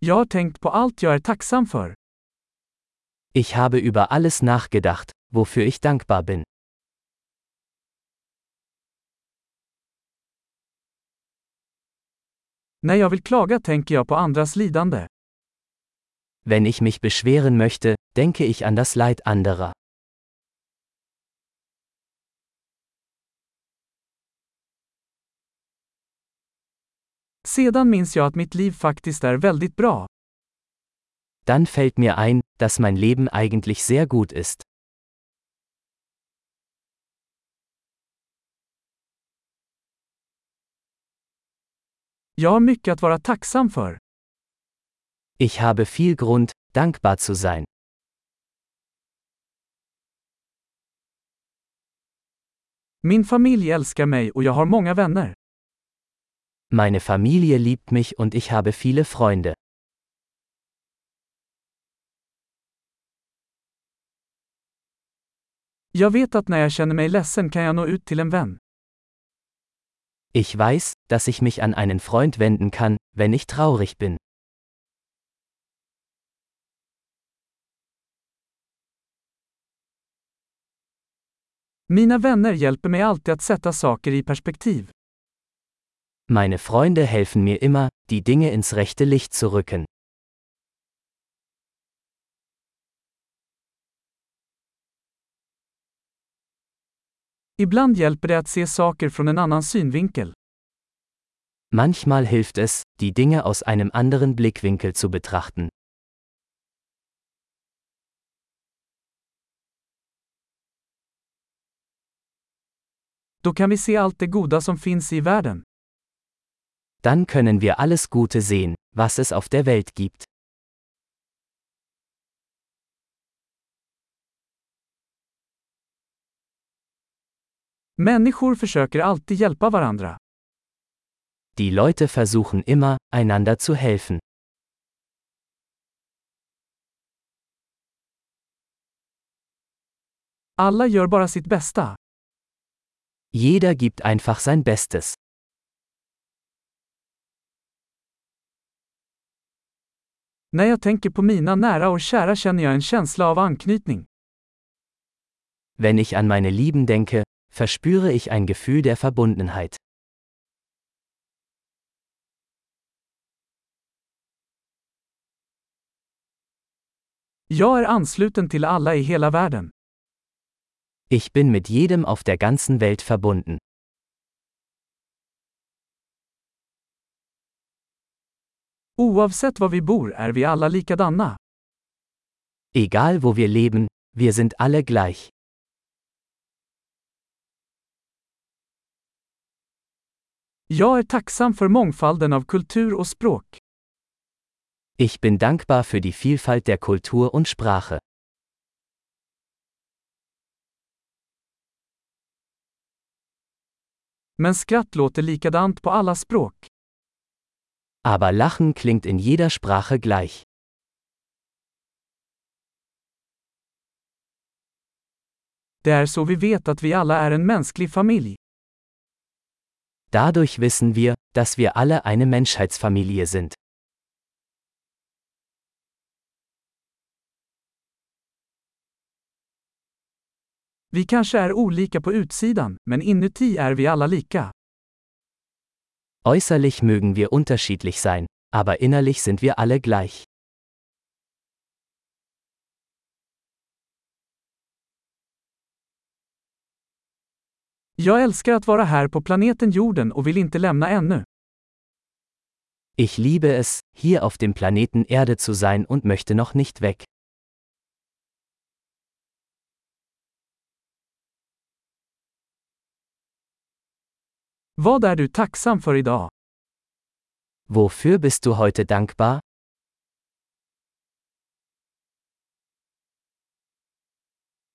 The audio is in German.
Jag har tänkt på allt jag är tacksam för. Ich habe über alles nachgedacht, wofür ich dankbar bin. När jag vill klaga tänker jag på andras lidande. Wenn ich mich beschweren möchte, denke ich an das Leid anderer. Sedan minns jag att mitt liv faktiskt är väldigt bra. Dann fällt mir ein, dass mein Leben eigentlich sehr gut ist. Jag har mycket att vara tacksam för. Ich habe viel Grund, dankbar zu sein. Min familj älskar mig och jag har många vänner. Meine Familie liebt mich und ich habe viele Freunde. Jag vet att när jag känner mig ledsen kan jag nå ut till en vän. Ich weiß, dass ich mich an einen Freund wenden kann, wenn ich traurig bin. Mina vänner hjälper mig alltid att sätta saker i perspektiv. Meine Freunde helfen mir immer, die Dinge ins rechte Licht zu rücken. Ibland hjälper det att se saker från en annan synvinkel. Manchmal hilft es, die Dinge aus einem anderen Blickwinkel zu betrachten. Då kan vi se allt det goda som finns i världen. Dann können wir alles Gute sehen, was es auf der Welt gibt. Människor försöker alltid hjälpa varandra. Die Leute versuchen immer, einander zu helfen. Alla gör bara sitt bästa. Jeder gibt einfach sein Bestes. När jag tänker på mina nära och kära känner jag en känsla av anknytning. Wenn ich an meine Lieben denke, verspüre ich ein Gefühl der Verbundenheit. Jag är ansluten till alla i hela världen. Ich bin mit jedem auf der ganzen Welt verbunden. Oavsett var vi bor är vi alla likadana. Egal wo wir leben, wir sind alle gleich. Jag är tacksam för mångfalden av kultur och språk. Ich bin dankbar für die Vielfalt der Kultur und Sprache. Men skratt låter likadant på alla språk. Aber Lachen klingt in jeder Sprache gleich. Det är så vi vet att vi alla är en mänsklig familj. Dadurch wissen wir, dass wir alle eine Menschheitsfamilie sind. Vi kanske är olika på utsidan, men inuti är vi alla lika. Äußerlich mögen wir unterschiedlich sein, aber innerlich sind wir alle gleich. Jag älskar att vara här på planeten jorden och vill inte lämna ännu. Ich liebe es, hier auf dem Planeten Erde zu sein und möchte noch nicht weg. Vad är du tacksam för idag? Wofür bist du heute dankbar?